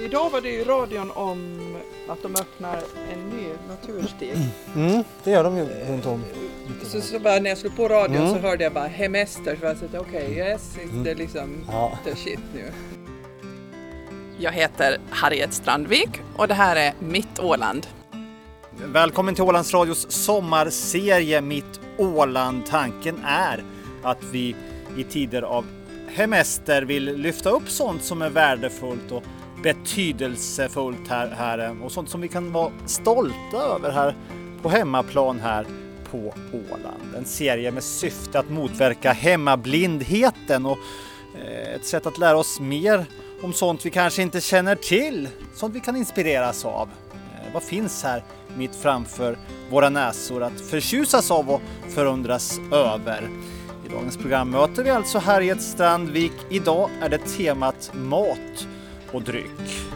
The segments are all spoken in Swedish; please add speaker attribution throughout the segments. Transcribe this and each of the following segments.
Speaker 1: Idag var det ju radion om att de öppnar en ny naturstig.
Speaker 2: Mm, det gör de ju runt om.
Speaker 1: Så, så bara när jag slog på radion
Speaker 2: Mm.
Speaker 1: så hörde jag bara hemester. Så jag tänkte okej, yes,
Speaker 2: Mm.
Speaker 1: det är liksom
Speaker 2: Ja.
Speaker 1: the shit nu. Jag heter Harriet Strandvik och det här är Mitt Åland.
Speaker 3: Välkommen till Ålands Radios sommarserie Mitt Åland. Tanken är att vi i tider av hemester vill lyfta upp sånt som är värdefullt och betydelsefullt här, här eh, och sånt som vi kan vara stolta över här på hemmaplan här på Åland. En serie med syfte att motverka hemmablindheten och eh, ett sätt att lära oss mer om sånt vi kanske inte känner till, sånt vi kan inspireras av. Eh, vad finns här mitt framför våra näsor att förtjusas av och förundras över? I dagens program möter vi alltså Harriet Strandvik. Idag är det temat mat och dryck.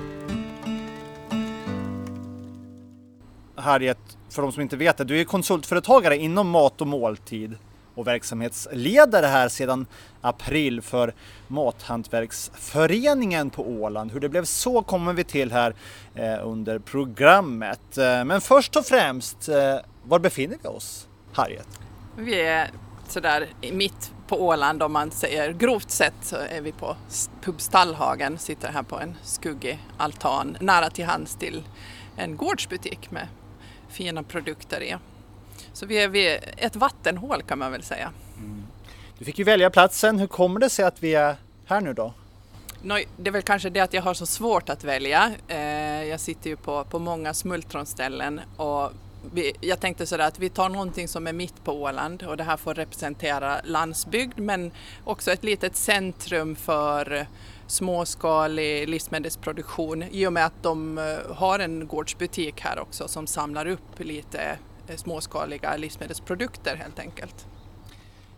Speaker 3: Harriet, för de som inte vet det, du är konsultföretagare inom mat och måltid och verksamhetsledare här sedan april för Mathantverksföreningen på Åland. Hur det blev så kommer vi till här eh, under programmet. Eh, men först och främst, eh, var befinner vi oss, Harriet?
Speaker 1: Vi är sådär mitt på Åland om man säger grovt sett så är vi på pub Stallhagen, sitter här på en skuggig altan nära till hands till en gårdsbutik med fina produkter i. Så vi är vid ett vattenhål kan man väl säga.
Speaker 3: Du fick ju välja platsen. Hur kommer det sig att vi är här nu då?
Speaker 1: Nå, det är väl kanske det att jag har så svårt att välja. Eh, jag sitter ju på, på många smultronställen och vi, jag tänkte sådär att vi tar någonting som är mitt på Åland och det här får representera landsbygd men också ett litet centrum för småskalig livsmedelsproduktion i och med att de eh, har en gårdsbutik här också som samlar upp lite eh, småskaliga livsmedelsprodukter helt enkelt.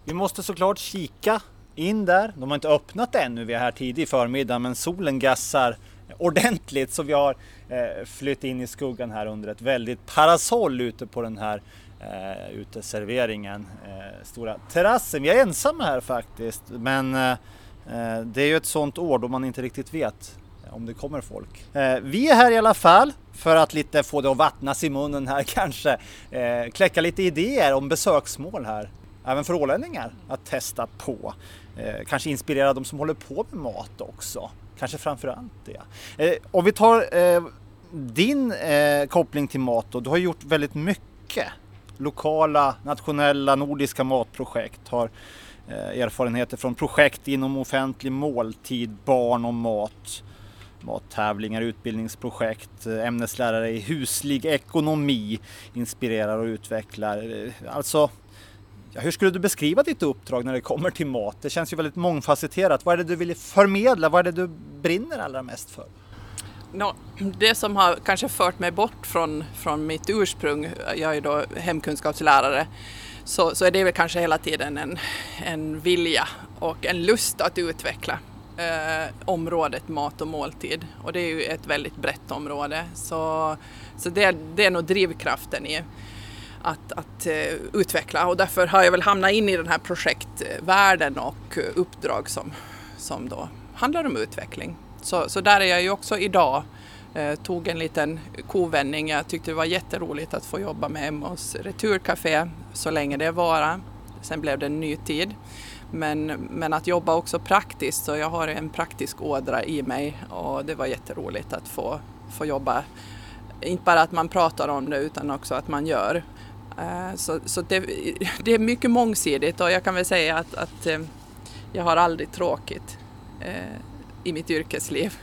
Speaker 3: Vi måste såklart kika in där. De har inte öppnat ännu, vi är här tidig förmiddag, men solen gassar ordentligt så vi har eh, flytt in i skuggan här under ett väldigt parasoll ute på den här eh, uteserveringen, eh, stora terrassen. Vi är ensamma här faktiskt, men eh, eh det är ju ett sånt år då man inte riktigt vet eh, om det kommer folk. Eh, vi är här i alla fall för att lite få det att vattnas i munnen här kanske. Eh, kläcka lite idéer om besöksmål här. Även för ålänningar att testa på. Eh, kanske inspirera de som håller på med mat också. Kanske framför allt det. Eh, om vi tar eh, din eh, koppling till mat då. Du har gjort väldigt mycket. Lokala, nationella, nordiska matprojekt. Har eh, erfarenheter från projekt inom offentlig måltid, barn och mat mattävlingar, utbildningsprojekt, eh, ämneslärare i huslig ekonomi inspirerar och utvecklar. Eh, alltså, ja, hur skulle du beskriva ditt uppdrag när det kommer till mat? Det känns ju väldigt mångfacetterat. Vad är det du vill förmedla? Vad är det du brinner allra mest för?
Speaker 1: No, det som har kanske fört mig bort från, från mitt ursprung, jag är ju då hemkunskapslärare, så, så är det väl kanske hela tiden en, en vilja och en lust att utveckla eh, området mat och måltid. Och det är ju ett väldigt brett område. Så, så det, det är nog drivkraften i att, att eh, utveckla och därför har jag väl hamnat in i den här projektvärlden och eh, uppdrag som, som då handlar om utveckling. Så, så där är jag ju också idag. Eh, tog en liten kovändning. Jag tyckte det var jätteroligt att få jobba med Emmos Returcafé så länge det var. Sen blev det en ny tid. Men, men att jobba också praktiskt, så jag har en praktisk ådra i mig och det var jätteroligt att få, få jobba. Inte bara att man pratar om det utan också att man gör. Eh, Så, så det, det är mycket mångsidigt och jag kan väl säga att, att eh, jag har aldrig tråkigt eh, i mitt yrkesliv.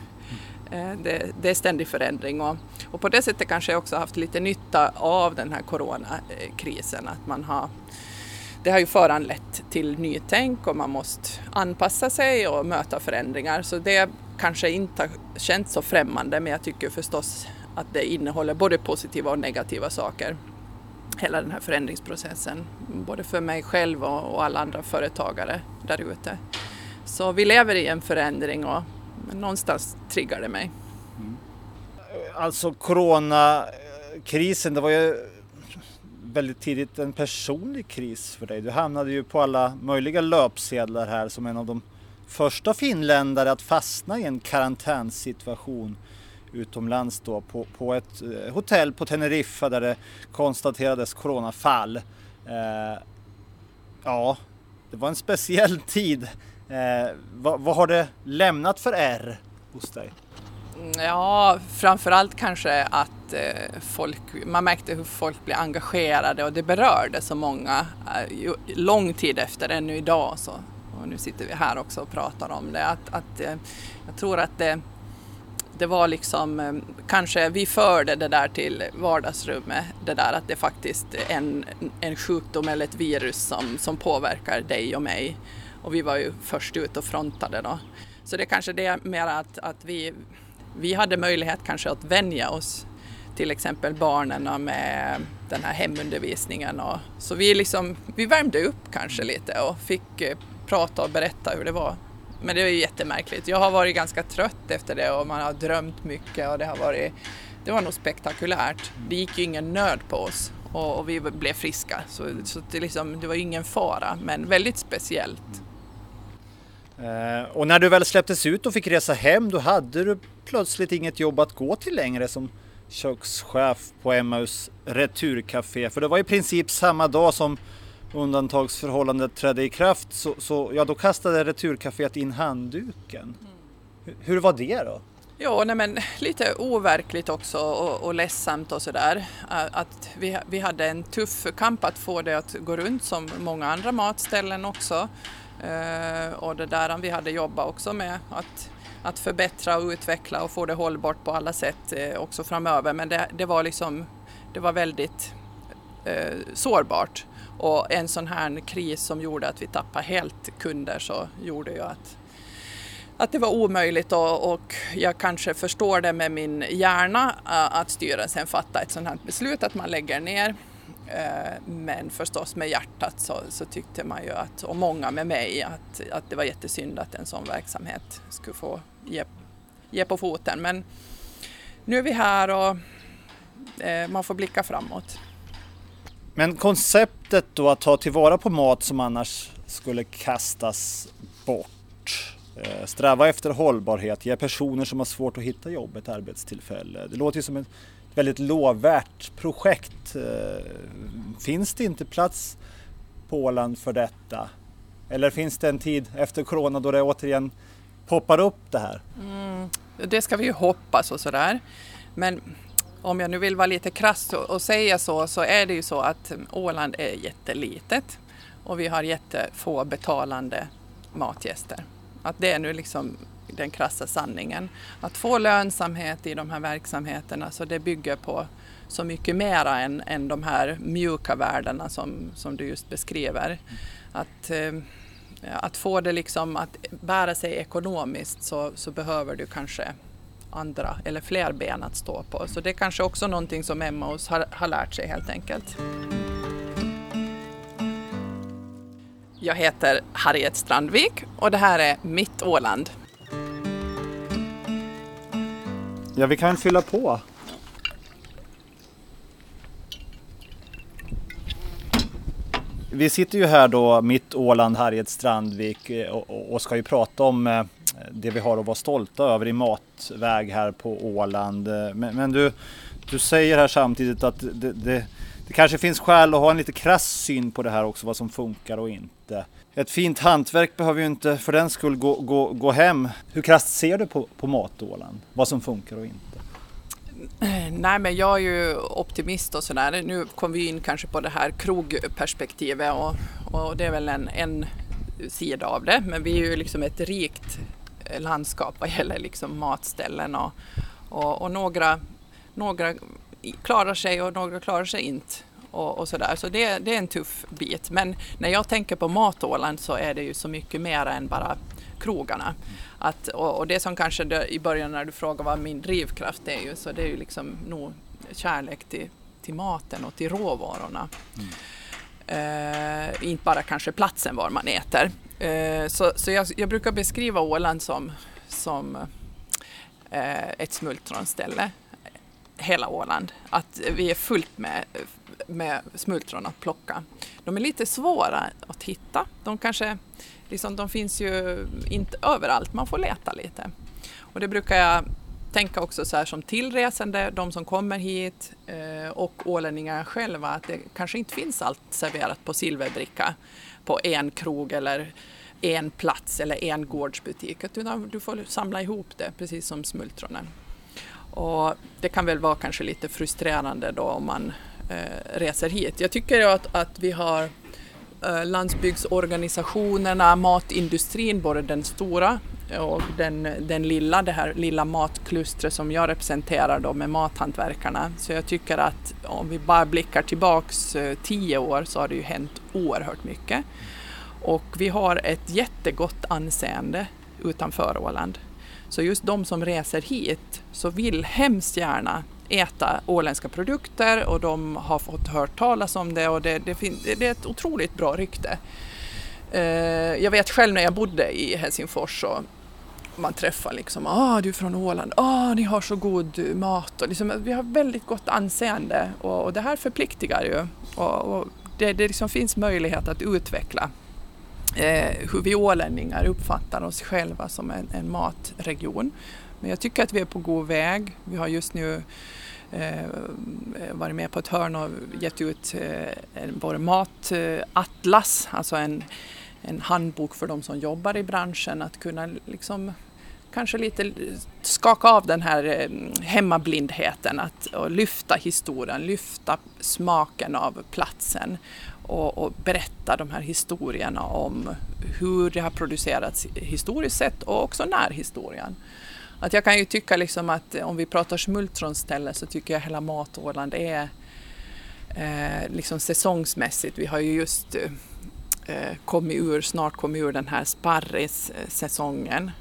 Speaker 1: Eh, Det, det är ständig förändring och, och på det sättet kanske jag också haft lite nytta av den här coronakrisen. Att man har, det har ju föranlett till nytänk och man måste anpassa sig och möta förändringar. Så det kanske inte har känts så främmande men jag tycker förstås att det innehåller både positiva och negativa saker. Hela den här förändringsprocessen, både för mig själv och, och alla andra företagare där ute. Så vi lever i en förändring och någonstans triggar det mig. Mm.
Speaker 3: Alltså coronakrisen, det var ju väldigt tidigt en personlig kris för dig. Du hamnade ju på alla möjliga löpsedlar här som en av de första finländare att fastna i en karantänssituation utomlands då på, på ett eh, hotell på Teneriffa där det konstaterades coronafall. Eh, ja, det var en speciell tid. Eh, vad, vad har det lämnat för R hos dig?
Speaker 1: Mm, ja, framförallt kanske att eh, folk, man märkte hur folk blev engagerade och det berörde så många eh, lång tid efter, ännu idag. Så. Och nu sitter vi här också och pratar om det. Att, att, jag tror att det, det var liksom, eh, kanske vi förde det där till vardagsrummet, det där att det faktiskt är en, en sjukdom eller ett virus som, som påverkar dig och mig. Och vi var ju först ut och frontade då. Så det är kanske det mer att, att vi vi hade möjlighet kanske att vänja oss, till exempel barnen med den här hemundervisningen. Och, så vi, liksom, vi värmde upp kanske lite och fick eh, prata och berätta hur det var. Men det var ju jättemärkligt. Jag har varit ganska trött efter det och man har drömt mycket och det har varit, det var nog spektakulärt. Det gick ju ingen nöd på oss och, och vi blev friska så, så det, liksom, det var ingen fara men väldigt speciellt.
Speaker 3: Eh, och när du väl släpptes ut och fick resa hem då hade du plötsligt inget jobb att gå till längre som kökschef på Emmaus returcafé. För det var i princip samma dag som undantagsförhållandet trädde i kraft så, så ja, då kastade returcaféet in handduken. Mm. Hur, hur var det då?
Speaker 1: Ja, nej men lite overkligt också och, och ledsamt och sådär. Att vi, vi hade en tuff kamp att få det att gå runt som många andra matställen också. Uh, och det där vi hade jobbat också med att att förbättra och utveckla och få det hållbart på alla sätt uh, också framöver. Men det, det, var liksom, det var väldigt uh, sårbart. Och en sån här kris som gjorde att vi tappade helt kunder så gjorde ju att, att det var omöjligt och, och jag kanske förstår det med min hjärna att styrelsen fattar ett sånt här beslut att man lägger ner. Eh, men förstås med hjärtat så, så, tyckte man ju att, och många med mig, att, att det var jättesynd att en sån verksamhet skulle få ge, ge på foten. Men nu är vi här och eh, man får blicka framåt.
Speaker 3: Men konceptet då att ta tillvara på mat som annars skulle kastas bort. Eh, sträva efter hållbarhet, ge personer som har svårt att hitta jobb ett arbetstillfälle. Det låter ju som ett väldigt lovvärt projekt. Eh, finns det inte plats på Åland för detta? Eller finns det en tid efter corona då det återigen poppar upp det här?
Speaker 1: Mm, det ska vi ju hoppas och sådär. Men om jag nu vill vara lite krass och säga så, så är det ju så att mm, Åland är jättelitet och vi har jättefå betalande matgäster. Att det är nu liksom den krassa sanningen. Att få lönsamhet i de här verksamheterna, så det bygger på så mycket mera än, än de här mjuka värdena som, som du just beskriver. Att, eh, att få det liksom att bära sig ekonomiskt så, så behöver du kanske andra eller fler ben att stå på. Så det är kanske också någonting som Emmaus har, har lärt sig helt enkelt. Jag heter Harriet Strandvik och det här är Mitt Åland.
Speaker 3: Ja, vi kan fylla på. Vi sitter ju här då mitt Åland, Harriet Strandvik eh, och, ska ju prata om eh, Eh, det vi har att vara stolta över i matväg här på Åland. Eh, men, men du, du säger här samtidigt att det, det, det, kanske finns skäl att ha en lite krass syn på det här också, vad som funkar och inte. Ett fint hantverk behöver ju inte för den skull gå, gå, gå hem. Hur krasst ser du på, på mat-Åland? Vad som funkar och inte?
Speaker 1: Eh, nej, men jag är ju optimist och sådär. Nu kom vi in kanske på det här krogperspektivet och, och det är väl en, en sida av det. Men vi är ju liksom ett rikt landskap vad gäller liksom matställen och, och, och några, några klarar sig och några klarar sig inte och, och sådär. Så det, det, är en tuff bit. Men när jag tänker på Matåland så är det ju så mycket mer än bara krogarna. Att, och, och det som kanske det, i början när du frågade vad min drivkraft är ju, så det är ju liksom nog kärlek till, till maten och till råvarorna. Mm. Eh, inte bara kanske platsen var man äter. Eh, så så jag, jag, brukar beskriva Åland som, som eh, ett smultronställe hela Åland. Att vi är fullt med med smultron att plocka. De är lite svåra att hitta. De, kanske, liksom, de finns ju inte överallt, man får leta lite. Och det brukar jag tänka också så här som tillresande, de som kommer hit eh, och ålänningarna själva, att det kanske inte finns allt serverat på silverbricka på en krog eller en plats eller en gårdsbutik, utan du får samla ihop det precis som smultronen. Och det kan väl vara kanske lite frustrerande då om man eh, reser hit. Jag tycker att, att vi har Eh, landsbygdsorganisationerna, matindustrin, både den stora och den, den lilla, det här lilla matklustret som jag representerar då med mathantverkarna. Så jag tycker att om vi bara blickar tillbaks eh, tio år så har det ju hänt oerhört mycket. Och vi har ett jättegott anseende utanför Åland. Så just de som reser hit så vill hemskt gärna äta åländska produkter och de har fått hört talas om det och det, det, det är ett otroligt bra rykte. Eh, jag vet själv när jag bodde i Helsingfors så man träffar liksom, ah du är från Åland, ah ni har så god mat och liksom, vi har väldigt gott anseende och, och det här förpliktigar ju och, och det, det liksom finns möjlighet att utveckla eh, hur vi ålänningar uppfattar oss själva som en, en, matregion. Men jag tycker att vi är på god väg. Vi har just nu eh, Eh, varit med på ett hörn och gett ut eh, vår matatlas, alltså en, en handbok för de som jobbar i branschen att kunna liksom kanske lite skaka av den här eh, hemmablindheten att, och lyfta historien, lyfta smaken av platsen och, och, berätta de här historierna om hur det har producerats historiskt sett och också närhistorien. Att jag kan ju tycka liksom att om vi pratar smultronställe så tycker jag hela Matåland är eh, liksom säsongsmässigt. Vi har ju just eh, kommit ur, snart kommit ur den här sparrissäsongen.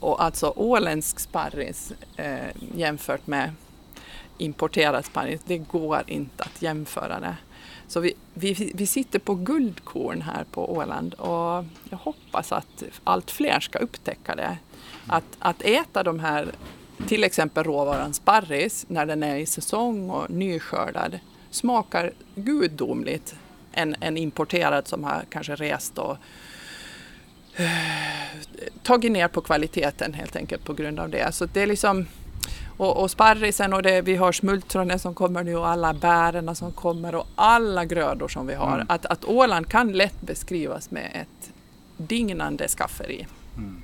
Speaker 1: Och alltså åländsk sparris eh, jämfört med importerad sparris, det går inte att jämföra det. Så vi, vi, vi sitter på guldkorn här på Åland och jag hoppas att allt fler ska upptäcka det. Att, att äta de här, till exempel råvaran sparris, när den är i säsong och nyskördad, smakar gudomligt än en importerad som har kanske rest och uh, tagit ner på kvaliteten helt enkelt på grund av det. Så det är liksom och, och sparrisen och det, vi har smultronen som kommer nu och alla bären som kommer och alla grödor som vi har. Mm. Att, att Åland kan lätt beskrivas med ett dignande skafferi. Mm.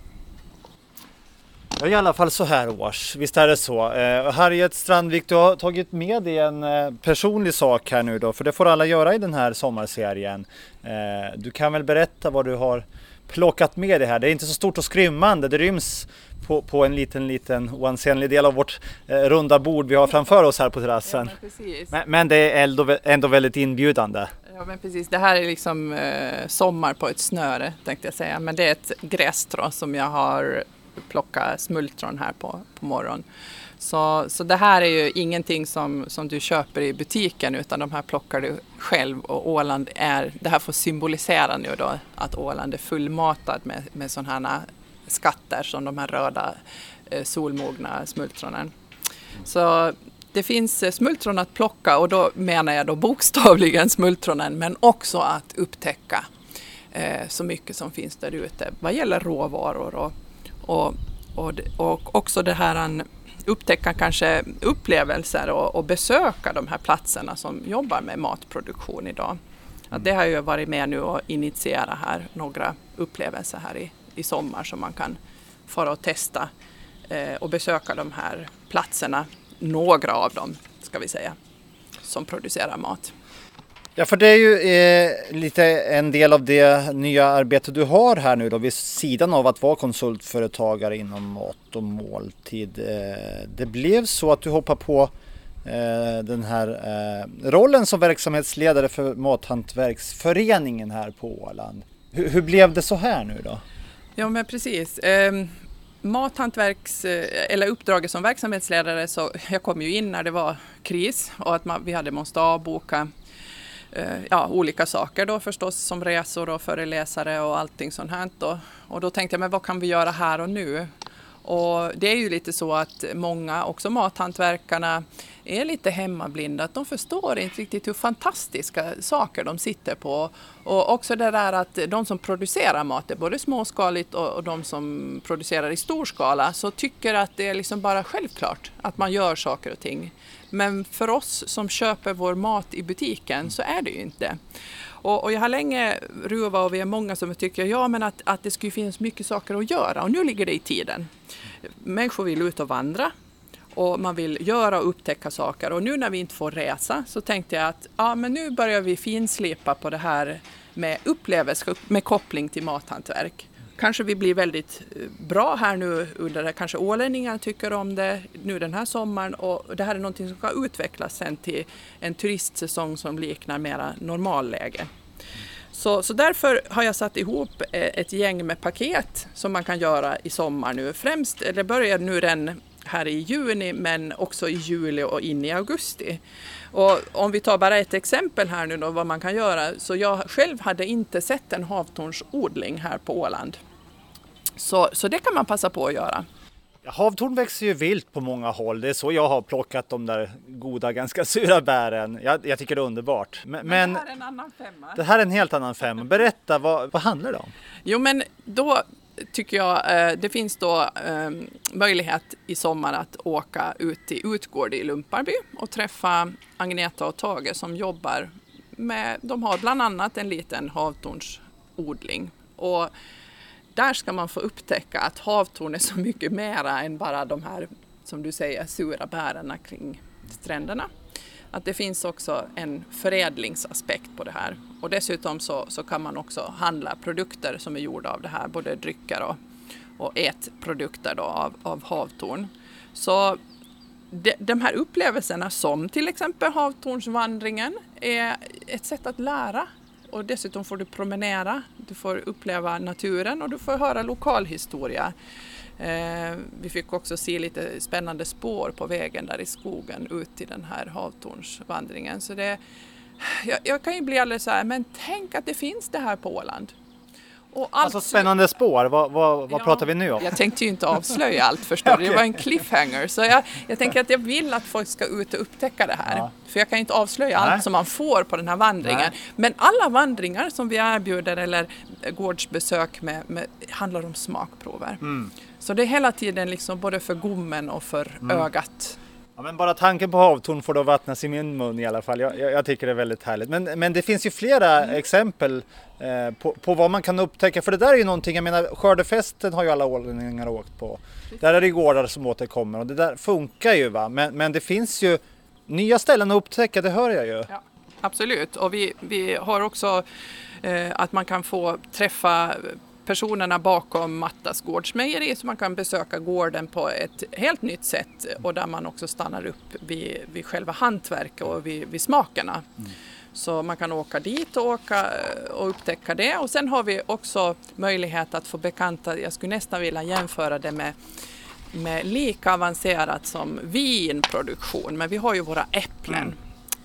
Speaker 3: Ja, i alla fall så här års, visst är det så. Eh, Harriet Strandvik, du har tagit med dig en eh, personlig sak här nu då, för det får alla göra i den här sommarserien. Eh, du kan väl berätta vad du har plockat med dig här. Det är inte så stort och skrymmande, det ryms på, på en liten, liten oansenlig del av vårt eh, runda bord vi har framför oss här på terrassen. Ja, men, men, men, det är ändå, väldigt inbjudande.
Speaker 1: Ja men precis, det här är liksom eh, sommar på ett snöre tänkte jag säga. Men det är ett grässtrå som jag har plocka smultron här på, på morgonen. Så, så det här är ju ingenting som, som du köper i butiken utan de här plockar du själv och Åland är, det här får symbolisera nu då att Åland är fullmatad med, med sådana här skatter som de här röda eh, solmogna smultronen. Så det finns eh, smultron att plocka och då menar jag då bokstavligen smultronen men också att upptäcka eh, så mycket som finns där ute vad gäller råvaror och, och, och, och också det här upptäcka kanske upplevelser och, och, besöka de här platserna som jobbar med matproduktion idag. Att det har jag varit med nu och initiera här några upplevelser här i, i sommar som man kan fara och testa eh, och besöka de här platserna, några av dem ska vi säga, som producerar mat.
Speaker 3: Ja, för det är ju eh, lite en del av det nya arbete du har här nu då vid sidan av att vara konsultföretagare inom mat och måltid. Eh, det blev så att du hoppade på eh, den här eh, rollen som verksamhetsledare för Mathantverksföreningen här på Åland. Hur, hur blev det så här nu då?
Speaker 1: Ja men precis. Ehm, Mathantverks, eh, eller uppdraget som verksamhetsledare så jag kom ju in när det var kris och att man, vi hade måste avboka Eh, ja, olika saker då förstås som resor och föreläsare och allting sånt här. Då. Och då tänkte jag, men vad kan vi göra här och nu? Och det är ju lite så att många, också mathantverkarna, är lite hemmablinda. Att de förstår inte riktigt hur fantastiska saker de sitter på. Och också det där att de som producerar mat, både småskaligt och, och de som producerar i stor skala, så tycker att det är liksom bara självklart att man gör saker och ting. Men för oss som köper vår mat i butiken så är det ju inte. Och, och jag har länge ruvat och vi är många som tycker ja, men att, att det skulle finnas mycket saker att göra. Och nu ligger det i tiden. Människor vill ut och vandra. Och man vill göra och upptäcka saker. Och nu när vi inte får resa så tänkte jag att ja, men nu börjar vi finslipa på det här med upplevelser med koppling till mathantverk kanske vi blir väldigt eh, bra här nu under det. Kanske ålänningar tycker om det nu den här sommaren och det här är någonting som ska utvecklas sen till en turistsäsong som liknar mera normalläge. Så, så därför har jag satt ihop eh, ett gäng med paket som man kan göra i sommar nu. Främst, det börjar nu den här i juni men också i juli och in i augusti. Och om vi tar bara ett exempel här nu då vad man kan göra. Så jag själv hade inte sett en havtornsodling här på Åland. Så, så det kan man passa på att göra.
Speaker 3: Havtorn växer ju vilt på många håll. Det är så jag har plockat de där goda, ganska sura bären. Jag, jag tycker det är underbart.
Speaker 1: Men, men, det här är en annan femma.
Speaker 3: Det här är en helt annan femma. Berätta, vad, vad handlar det om?
Speaker 1: Jo, men då tycker jag eh, det finns då ehm, möjlighet i sommar att åka ut till Utgård i Lumparby och träffa Agneta och Tage som jobbar med, de har bland annat en liten havtornsodling. Och där ska man få upptäcka att havtorn är så mycket mera än bara de här, som du säger, sura bären kring stränderna. Att det finns också en förädlingsaspekt på det här. Och dessutom så, så kan man också handla produkter som är gjorda av det här, både drycker och, och ätprodukter då av, av havtorn. Så de, de här upplevelserna som till exempel havtornsvandringen är ett sätt att lära och dessutom får du promenera, du får uppleva naturen och du får höra lokalhistoria. Eh, vi fick också se lite spännande spår på vägen där i skogen ut till den här havtornsvandringen. Så det, jag, jag kan ju bli alldeles så här, men tänk att det finns det här på Åland.
Speaker 3: Och allt... Alltså spännande spår, vad, vad, vad ja, pratar vi nu om?
Speaker 1: Jag tänkte ju inte avslöja allt förstår okay. det var en cliffhanger. Så jag, jag tänker att jag vill att folk ska ut och upptäcka det här. Ja. För jag kan inte avslöja Nej. allt som man får på den här vandringen. Nej. Men alla vandringar som vi erbjuder eller gårdsbesök med, med handlar om smakprover. Mm. Så det är hela tiden liksom både för gommen och för mm. ögat.
Speaker 3: Ja, men bara tanken på havtorn får då vattnas i min mun i alla fall. Jag, jag, jag tycker det är väldigt härligt. Men, men det finns ju flera mm. exempel eh, på, på, vad man kan upptäcka. För det där är ju någonting, jag menar skördefesten har ju alla ålänningar åkt på. Där är det gårdar som återkommer och det där funkar ju va. Men, men det finns ju nya ställen att upptäcka, det hör jag ju. Ja,
Speaker 1: absolut, och vi, vi har också eh, att man kan få träffa personerna bakom Mattas gårdsmejeri så man kan besöka gården på ett helt nytt sätt och där man också stannar upp vid, vid själva hantverket och vid, vid smakerna. Mm. Så man kan åka dit och, åka och upptäcka det och sen har vi också möjlighet att få bekanta, jag skulle nästan vilja jämföra det med med lika avancerat som vinproduktion, men vi har ju våra äpplen. Mm.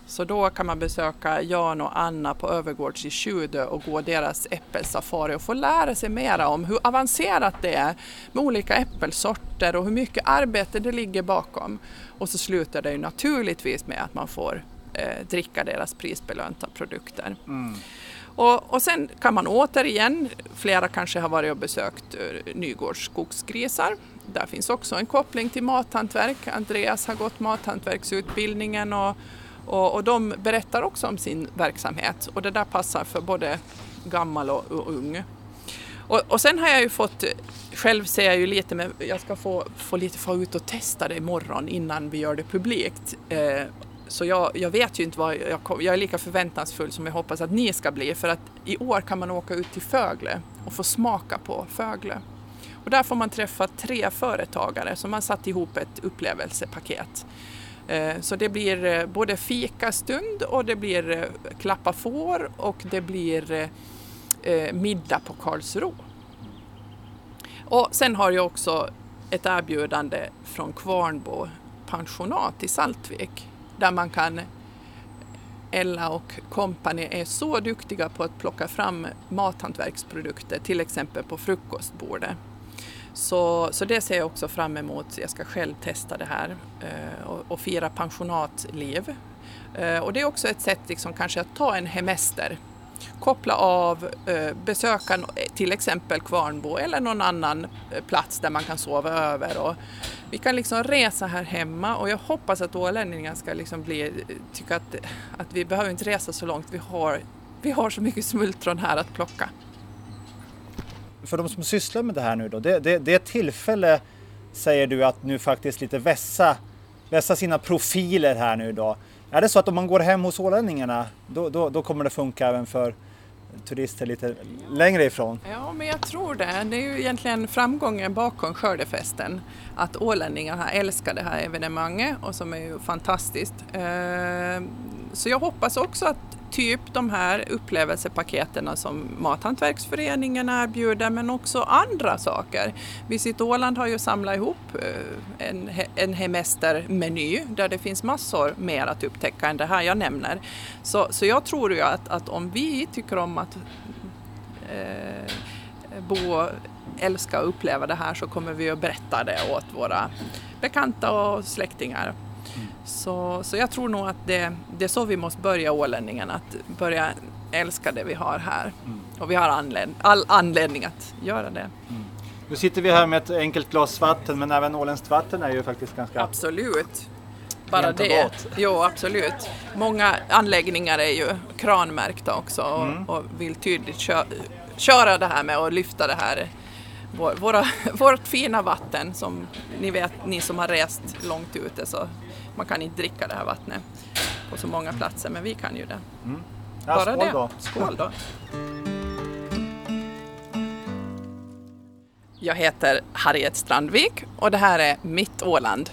Speaker 1: Så då kan man besöka Jan och Anna på Övergårds i Tjudö och gå deras äppelsafari och få lära sig mera om hur avancerat det är med olika äppelsorter och hur mycket arbete det ligger bakom. Och så slutar det ju naturligtvis med att man får eh, dricka deras prisbelönta produkter. Mm. Och, och, sen kan man återigen, flera kanske har varit och besökt uh, Nygårds skogsgrisar. Där finns också en koppling till mathantverk. Andreas har gått mathantverksutbildningen och och, och de berättar också om sin verksamhet och det där passar för både gammal och, och ung. Och, och, sen har jag ju fått, själv ser jag ju lite men jag ska få, få lite få ut och testa det imorgon innan vi gör det publikt. Eh, så jag, jag, vet ju inte vad, jag, jag, är lika förväntansfull som jag hoppas att ni ska bli för att i år kan man åka ut till Fögle och få smaka på Fögle. Och där får man träffa tre företagare som har satt ihop ett upplevelsepaket. Eh, så det blir eh, både fikastund och det blir eh, klappa får och det blir middag på Karlsro. Och sen har jag också ett erbjudande från Kvarnbo pensionat i Saltvik där man kan Ella och kompani är så duktiga på att plocka fram mathantverksprodukter, till exempel på frukostbordet. Så, så det ser jag också fram emot. Jag ska själv testa det här eh, och, och fira pensionatliv. Eh, och det är också ett sätt liksom, kanske att ta en hemester koppla av, eh, besöka till exempel Kvarnbo eller någon annan plats där man kan sova över. Och vi kan liksom resa här hemma och jag hoppas att ålänningarna ska liksom bli, tycka att, att vi behöver inte resa så långt, vi har, vi har så mycket smultron här att plocka.
Speaker 3: För de som sysslar med det här nu då, det, det, det är ett tillfälle säger du att nu faktiskt lite vässa, vässa sina profiler här nu då. Är det så att om man går hem hos ålänningarna då, då, då kommer det funka även för turister lite längre ifrån?
Speaker 1: Ja, men jag tror det. Det är ju egentligen framgången bakom skördefesten. Att ålänningarna älskar det här evenemanget och som är ju fantastiskt. Eh, så jag hoppas också att typ de här upplevelsepaketen som Mathantverksföreningen erbjuder men också andra saker. Visit Åland har ju samlat ihop eh, en, en hemestermeny där det finns massor mer att upptäcka än det här jag nämner. Så, så jag tror ju att, att om vi tycker om att eh, bo, älska och uppleva det här så kommer vi att berätta det åt våra bekanta och släktingar. Så, så jag tror nog att det, det är så vi måste börja ålänningen, att börja älska det vi har här. Mm. Och vi har anled, all anledning att göra det. Mm.
Speaker 3: Nu sitter vi här med ett enkelt glas vatten, men även åländskt vatten är ju faktiskt ganska...
Speaker 1: Absolut. Bara det. Jo, absolut. Många anläggningar är ju kranmärkta också och, mm. och vill tydligt kö köra det här med att lyfta det här våra, vårt fina vatten som ni vet, ni som har rest långt ute så man kan inte dricka det här vattnet på så många platser, men vi kan ju det. Mm.
Speaker 3: Ja, Bara skål det. Då.
Speaker 1: Skål då. Jag heter Harriet Strandvik och det här är Mitt Åland.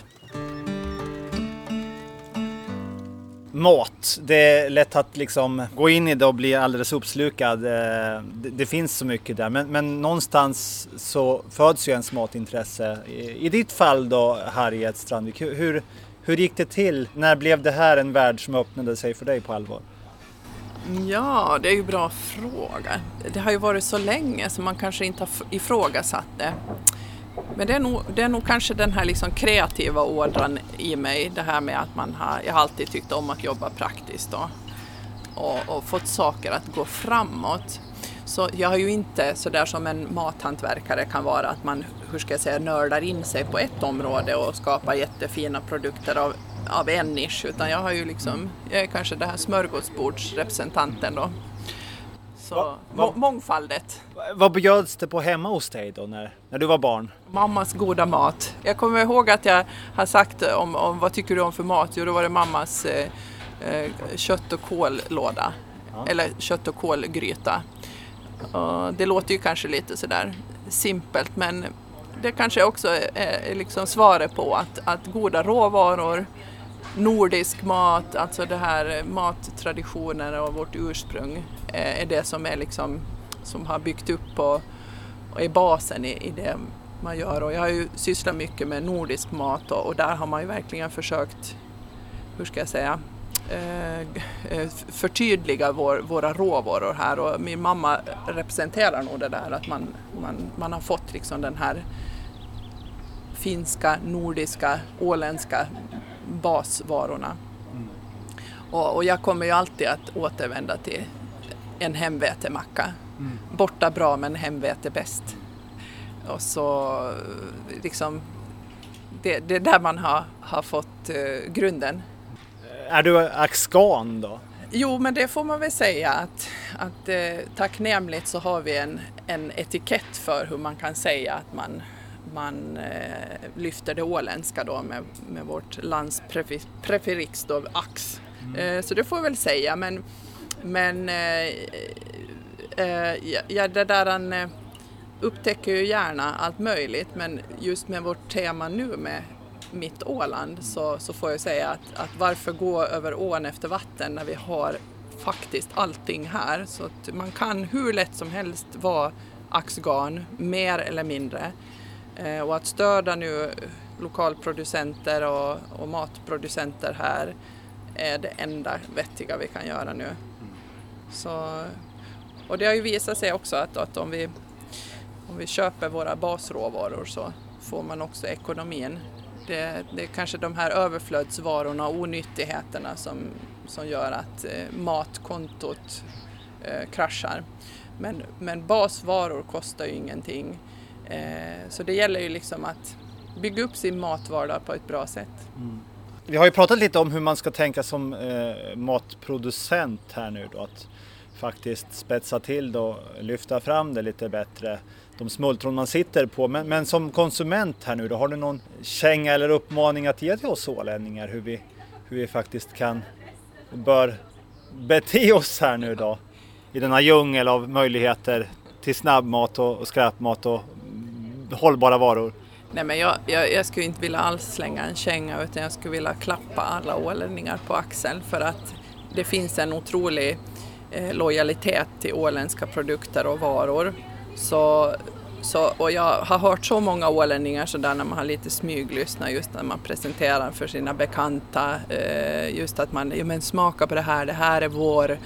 Speaker 3: mat. Det är lätt att liksom gå in i det och bli alldeles uppslukad. Eh, det, finns så mycket där, men, men, någonstans så föds ju ens matintresse. I ditt fall då, Harriet Strandvik, hur, hur gick det till? När blev det här en värld som öppnade sig för dig på allvar?
Speaker 1: Ja, det är ju en bra fråga. Det har ju varit så länge så man kanske inte har ifrågasatt det. Men det är nog, det är nog kanske den här liksom kreativa ådran i mig, det här med att man har, jag har alltid tyckt om att jobba praktiskt då, och, och fått saker att gå framåt. Så jag har ju inte sådär som en mathantverkare kan vara, att man, hur ska jag säga, nördar in sig på ett område och skapar jättefina produkter av, av en nisch, utan jag har ju liksom, jag är kanske den här smörgåsbordsrepresentanten då. Så va, va, mångfaldet.
Speaker 3: Vad bjöds det på hemma hos dig då när, när du var barn?
Speaker 1: Mammas goda mat. Jag kommer ihåg att jag har sagt om, om vad tycker du om för mat? Jo, då var det mammas eh, eh, kött och kållåda. Ja. Eller kött och kålgryta. Och det låter ju kanske lite sådär simpelt men det kanske också är liksom svaret på att, att goda råvaror, nordisk mat, alltså det här mattraditioner och vårt ursprung eh, är det som är liksom som har byggt upp och, och är basen i, i det man gör. Och jag har ju sysslat mycket med nordisk mat och, och där har man ju verkligen försökt, hur ska jag säga, förtydliga vår, våra råvaror här och min mamma representerar nog det där att man, man, man har fått liksom den här finska, nordiska, åländska basvarorna. Mm. Och, och, jag kommer ju alltid att återvända till en hemvetemacka. Mm. Borta bra men hemvete bäst. Och så liksom det, det är där man har, har fått uh, grunden
Speaker 3: är du axgan då?
Speaker 1: Jo, men det får man väl säga att, att eh, tacknämligt så har vi en, en etikett för hur man kan säga att man, man eh, lyfter det åländska då med, med vårt lands preferix då, ax. Mm. Eh, så det får jag väl säga, men, men eh, eh ja, det där han eh, upptäcker ju gärna allt möjligt, men just med vårt tema nu med mitt Åland så, så får jag säga att, att varför gå över ån efter vatten när vi har faktiskt allting här. Så att man kan hur lätt som helst vara axgarn, mer eller mindre. Eh, och att stödja nu lokalproducenter och, och, matproducenter här är det enda vettiga vi kan göra nu. Så, och det har ju visat sig också att, att om vi om vi köper våra basråvaror så får man också ekonomin. Det, det är kanske de här överflödsvarorna och onyttigheterna som, som gör att eh, matkontot eh, kraschar. Men, men basvaror kostar ju ingenting. Eh, så det gäller ju liksom att bygga upp sin matvardag på ett bra sätt. Mm.
Speaker 3: Vi har ju pratat lite om hur man ska tänka som eh, matproducent här nu då. Att faktiskt spetsa till det och lyfta fram det lite bättre. De smultron man sitter på. Men, men som konsument här nu då, har du någon känga eller uppmaning att ge till oss ålänningar hur vi, hur vi faktiskt kan och bör bete oss här nu då? I denna djungel av möjligheter till snabbmat och, och skräpmat och hållbara varor.
Speaker 1: Nej, men jag, jag, jag, skulle inte vilja alls slänga en känga utan jag skulle vilja klappa alla ålänningar på axeln för att det finns en otrolig eh, lojalitet till åländska produkter och varor. Så så, och jag har hört så många ålänningar sådär när man har lite smyglyssnat just när man presenterar för sina bekanta eh, just att man, ja men smaka på det här, det här är vår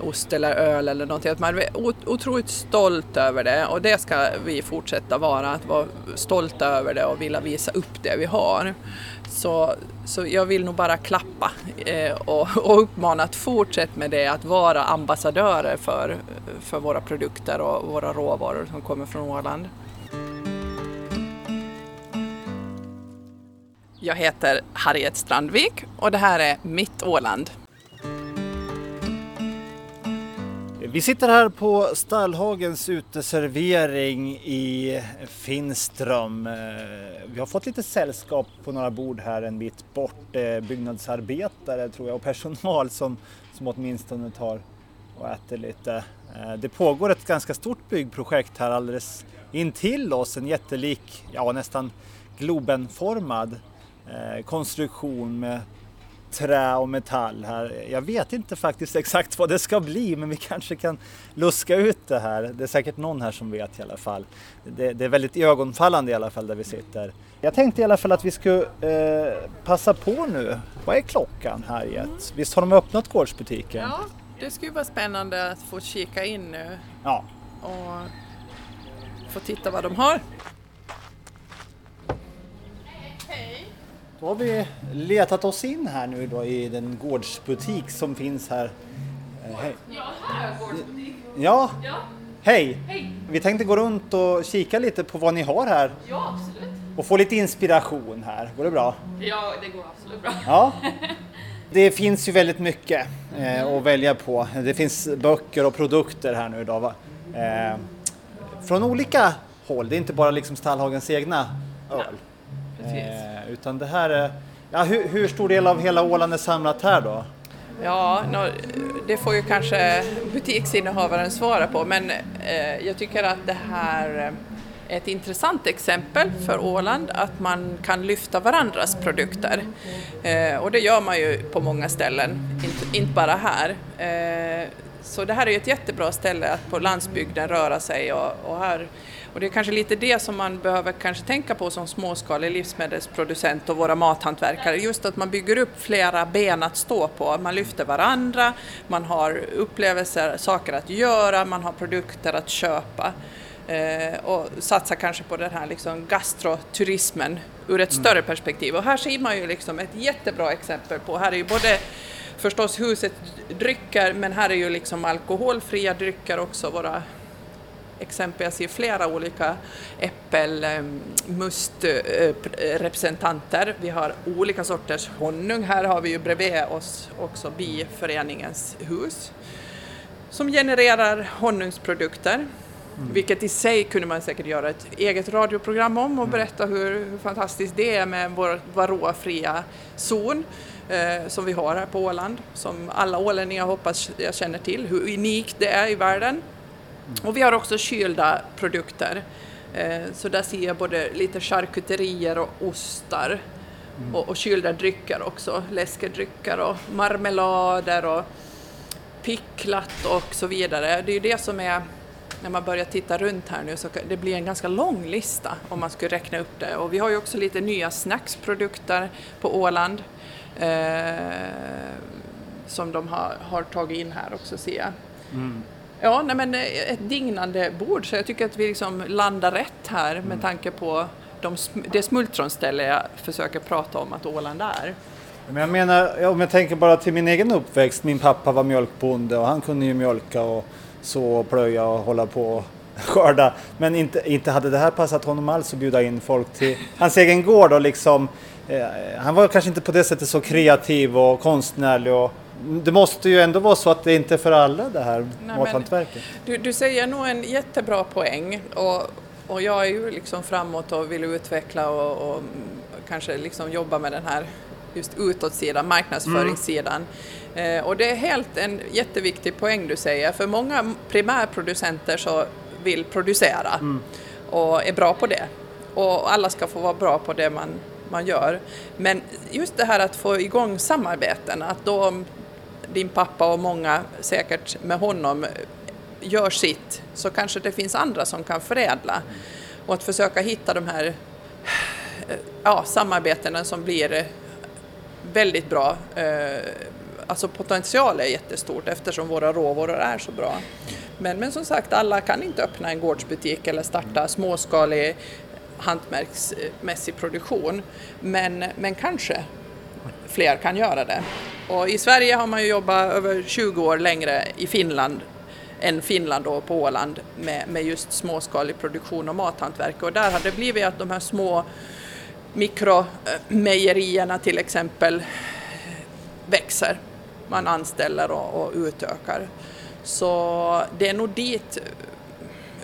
Speaker 1: ost eller öl eller någonting. Att man är otroligt stolt över det och det ska vi fortsätta vara, att vara stolta över det och vilja visa upp det vi har. Så, så jag vill nog bara klappa eh, och, och uppmana att fortsätta med det, att vara ambassadörer för, för våra produkter och våra råvaror som kommer från Åland. Jag heter Harriet Strandvik och det här är Mitt Åland.
Speaker 3: Vi sitter här på Stallhagens uteservering i Finström. Eh, vi har fått lite sällskap på några bord här en bit bort. Eh, byggnadsarbetare tror jag och personal som, som åtminstone tar och äter lite. Eh, det pågår ett ganska stort byggprojekt här alldeles intill oss. En jättelik, ja nästan globenformad konstruktion med trä och metall här. Jag vet inte faktiskt exakt vad det ska bli men vi kanske kan luska ut det här. Det är säkert någon här som vet i alla fall. Det, det är väldigt ögonfallande i alla fall där vi sitter. Jag tänkte i alla fall att vi skulle eh, passa på nu. Vad är klockan Harriet? Mm. Visst har de öppnat gårdsbutiken?
Speaker 1: Ja, det skulle vara spännande att få kika in nu.
Speaker 3: Ja.
Speaker 1: Och få titta vad de har.
Speaker 3: Då har vi letat oss in här nu då i den gårdsbutik som finns här.
Speaker 4: Eh, hej. Ja, här är gårdsbutik.
Speaker 3: Ja.
Speaker 4: ja.
Speaker 3: Hej.
Speaker 4: Hej!
Speaker 3: Vi tänkte gå runt och kika lite på vad ni har här.
Speaker 4: Ja, absolut.
Speaker 3: Och få lite inspiration här. Går det bra?
Speaker 4: Ja, det går absolut bra.
Speaker 3: Ja. Det finns ju väldigt mycket eh, att välja på. Det finns böcker och produkter här nu då. Eh, från olika håll. Det är inte bara liksom Stallhagens egna öl. Eh, utan det här är, ja, hur, hur, stor del av hela Åland är samlat här då?
Speaker 1: Ja, no, det får ju kanske butiksinnehavaren svara på men eh, jag tycker att det här eh, är ett intressant exempel för Åland att man kan lyfta varandras produkter. Eh, och det gör man ju på många ställen, inte, inte bara här. Eh, så det här är ju ett jättebra ställe att på landsbygden röra sig och, och här och det är kanske lite det som man behöver kanske tänka på som småskalig livsmedelsproducent och våra mathantverkare, just att man bygger upp flera ben att stå på. Man lyfter varandra, man har upplevelser, saker att göra, man har produkter att köpa eh, och satsar kanske på den här liksom gastroturismen ur ett mm. större perspektiv. Och här ser man ju liksom ett jättebra exempel på, här är ju både förstås huset drycker men här är ju liksom alkoholfria drycker också, våra exempel, jag ser flera olika äppelmustrepresentanter. Vi har olika sorters honung. Här har vi ju bredvid oss också biföreningens hus som genererar honungsprodukter. Mm. Vilket i sig kunde man säkert göra ett eget radioprogram om och mm. berätta hur, hur fantastiskt det är med vår varroafria zon eh, som vi har här på Åland, som alla ålänningar hoppas jag känner till, hur unikt det är i världen. Och vi har också kylda produkter. Eh, så där ser jag både lite charkuterier och ostar mm. och, och kylda drycker också, läskedrycker och marmelader och picklat och så vidare. Det är ju det som är, när man börjar titta runt här nu, så det blir en ganska lång lista om man skulle räkna upp det. Och vi har ju också lite nya snacksprodukter på Åland eh, som de har, har, tagit in här också ser jag. Mm. Ja, nej, men eh, ett dignande bord så jag tycker att vi liksom landar rätt här med tanke på de, det smultronställe jag försöker prata om att Åland är.
Speaker 3: Men jag menar, om jag tänker bara till min egen uppväxt. Min pappa var mjölkbonde och han kunde ju mjölka och så och plöja och hålla på och skörda. Men inte, inte hade det här passat honom alls att bjuda in folk till hans egen gård och liksom eh, han var kanske inte på det sättet så kreativ och konstnärlig och det måste ju ändå vara så att det inte är för alla det här
Speaker 1: men-
Speaker 3: mathantverket.
Speaker 1: Du, du säger nog en jättebra poäng och, och jag är ju liksom framåt och vill utveckla och, och mm, kanske liksom jobba med den här just utåtsidan, marknadsföringssidan. Eh, och det är helt en jätteviktig poäng du säger, för många primärproducenter så vill producera och är bra på det. Och alla ska få vara bra på det man, man gör. Men just det här att få igång samarbeten, att då din pappa och många säkert med honom gör sitt så kanske det finns andra som kan förädla. Och att försöka hitta de här ja, samarbetena som blir väldigt bra. Eh, alltså potential är jättestort eftersom våra råvaror är så bra. Men, men som sagt, alla kan inte öppna en gårdsbutik eller starta småskalig hantverksmässig produktion. Men, men kanske fler kan göra det. Och i Sverige har man ju jobbat över 20 år längre i Finland än Finland och på Åland med, med just småskalig produktion och mathantverk. Och där har det blivit att de här små mikromejerierna eh, till exempel växer. Man anställer och, och utökar. Så det är nog dit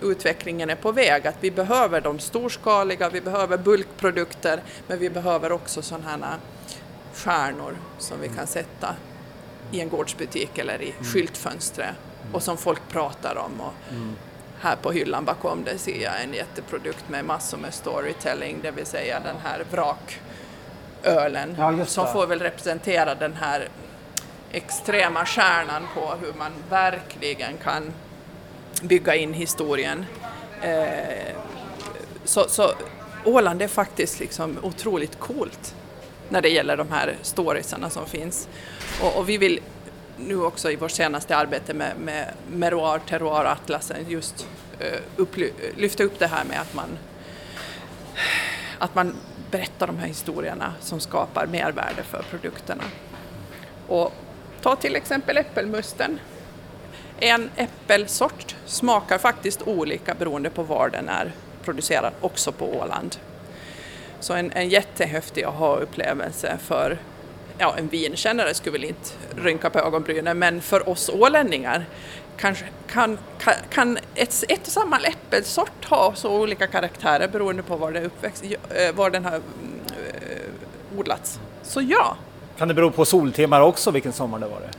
Speaker 1: utvecklingen är på väg, att vi behöver de storskaliga, vi behöver bulkprodukter, men vi behöver också sådana här stjärnor som vi kan sätta i en gårdsbutik eller i skyltfönstret och som folk pratar om. Och Här på hyllan bakom det ser jag en jätteprodukt med massor med storytelling, det vill säga den här vrakölen
Speaker 2: Ja,
Speaker 1: som får väl representera den här extrema stjärnan på hur man verkligen kan bygga in historien. Eh, så, så Åland är faktiskt liksom otroligt coolt när det gäller de här storiesarna som finns. Och, och vi vill nu också i vårt senaste arbete med, med Meroir Terroir Atlasen just eh, upply- lyfta upp det här med att man, att man berättar de här historierna som skapar mervärde för produkterna. Och ta till exempel äppelmusten. En äppelsort smakar faktiskt olika beroende på var den är producerad, också på Åland. Så en, en jättehäftig aha-upplevelse för ja, en vinkännare skulle väl inte rynka på ögonbrynen, men för oss ålänningar kanske, kan, kan, kan ett, ett och samma äppelsort ha så olika karaktärer beroende på var, det uppväxt, eh, var den har eh, odlats. Så ja,
Speaker 3: Kan det bero på soltimmar också vilken sommar det var? Det?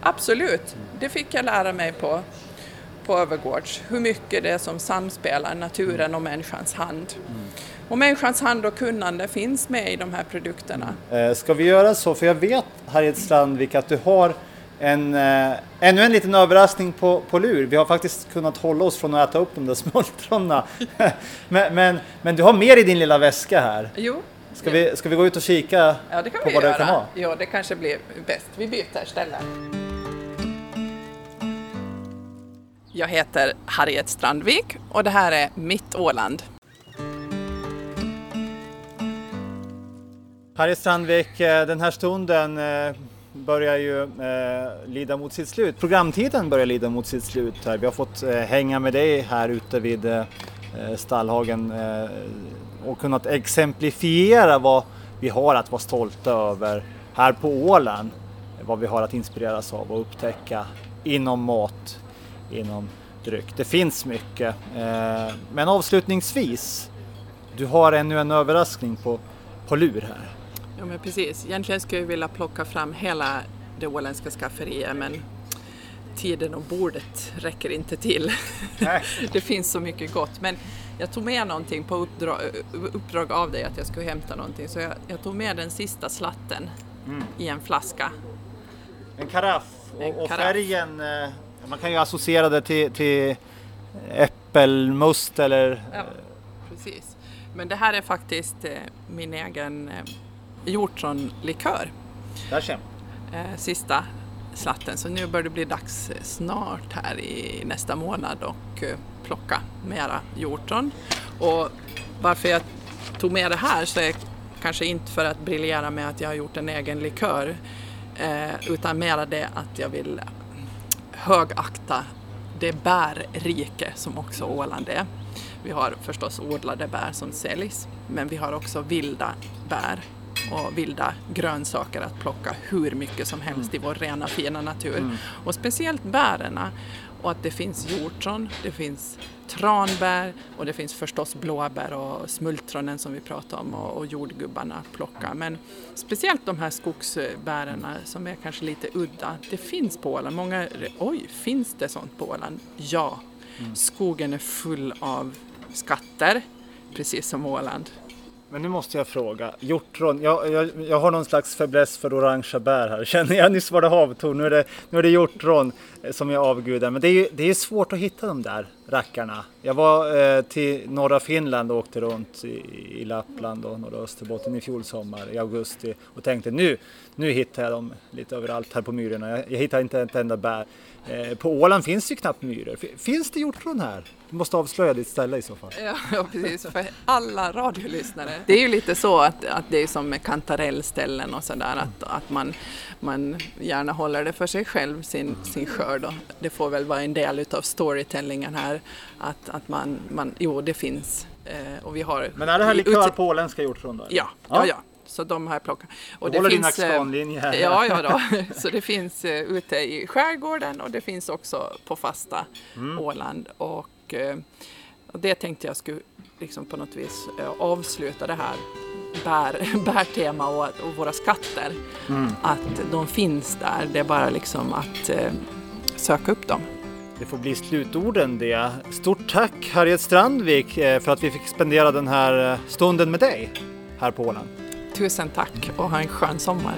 Speaker 1: Absolut, det fick jag lära mig på, på Övergårds. Hur mycket det är som samspelar naturen och människans hand. Och människans hand och kunnande finns med i de här produkterna.
Speaker 3: Eh, ska vi göra så? För jag vet Harriet Strandvik att du har en, eh, ännu en liten överraskning på, på lur. Vi har faktiskt kunnat hålla oss från att äta upp de där smultronerna. men, men, men du har mer i din lilla väska här.
Speaker 1: Jo,
Speaker 3: Ska vi, ska vi gå ut och kika
Speaker 1: ja,
Speaker 3: på vad det
Speaker 1: göra.
Speaker 3: kan vara?
Speaker 1: Ja, det kanske blir bäst. Vi byter ställe. Jag heter Harriet Strandvik och det här är Mitt Åland.
Speaker 3: Harriet Strandvik, eh, den här stunden eh, börjar ju eh, lida mot sitt slut. Programtiden börjar lida mot sitt slut här. Vi har fått eh, hänga med dig här ute vid eh, eh stallhagen och kunnat exemplifiera vad vi har att vara stolta över här på Åland. Vad vi har att inspireras av och upptäcka inom mat, inom dryck. Det finns mycket. Eh, men avslutningsvis, du har ännu en överraskning på, på lur här.
Speaker 1: Ja, men precis. Egentligen skulle jag vilja plocka fram hela det åländska skafferiet, men tiden och bordet räcker inte till.
Speaker 3: Nej.
Speaker 1: det finns så mycket gott. Men jag tog med någonting på uppdrag, uppdrag av dig att jag skulle hämta någonting, så jag, jag tog med den sista slatten i en flaska.
Speaker 3: En karaff
Speaker 1: En
Speaker 3: och, och
Speaker 1: karaff.
Speaker 3: färgen, eh, man kan ju associera det till, till äppelmust eller
Speaker 1: Ja, precis. Men det här är faktiskt eh, min egen eh, hjortronlikör.
Speaker 3: där känner
Speaker 1: eh, sista slatten. Så nu börjar det bli dags snart här i nästa månad och plocka mera hjortron. Och varför jag tog med det här så är kanske inte för att briljera med att jag har gjort en egen likör utan mera det att jag vill högakta det bärrike som också Åland är. Vi har förstås odlade bär som säljs, men vi har också vilda bär och vilda grönsaker att plocka hur mycket som helst i vår rena fina natur.
Speaker 3: Mm.
Speaker 1: Och speciellt bären och att det finns hjortron, det finns tranbär och det finns förstås blåbär och smultronen som vi pratade om och, och jordgubbarna att plocka. Men speciellt de här skogsbären som är kanske lite udda, det finns på Åland. Många, oj, finns det sånt på Åland? Ja, skogen är full av skatter, precis som Åland.
Speaker 3: Men nu måste jag fråga, hjortron, jag, jag, jag har någon slags fäbless för orangea bär här känner jag. Nyss var det havtorn, nu är det, nu är det hjortron som jag avgudar. Men det är ju det är svårt att hitta de där rackarna. Jag var eh, till norra Finland och åkte runt i, i Lappland och norra Österbotten i fjol sommar i augusti och tänkte nu, nu hittar jag dem lite överallt här på myrorna. Jag, jag hittar inte ett enda bär. Eh, på Åland finns det ju knappt myror. Finns det hjortron här? Du måste avslöja ditt ställe i så fall.
Speaker 1: Ja, ja, precis. För alla radiolyssnare. Det är ju lite så att, att det är som med kantarellställen och sådär, att, att man, man gärna håller det för sig själv, sin, sin skörd. Och det får väl vara en del utav storytellingen här, att, att man, man, jo det finns. Eh, och vi har...
Speaker 3: Men är det här likör på åländska hjortron då? eller?
Speaker 1: Ja, ja, ja. Så de har jag plockat. Och
Speaker 3: Du håller din
Speaker 1: eh,
Speaker 3: axkanlinje här.
Speaker 1: Ja, ja då. Så det finns eh, ute i skärgården och det finns också på fasta
Speaker 3: Mm.
Speaker 1: Åland. Och, eh, och det tänkte jag skulle liksom på något vis eh, avsluta det här bär, bärtema och, och våra skatter.
Speaker 3: Mm.
Speaker 1: Att de finns där, det är bara liksom att eh, söka upp dem.
Speaker 3: Det får bli slutorden det. Stort tack Harriet Strandvik eh, för att vi fick spendera den här eh, stunden med dig här på Åland.
Speaker 1: Tusen tack och ha en skön sommar.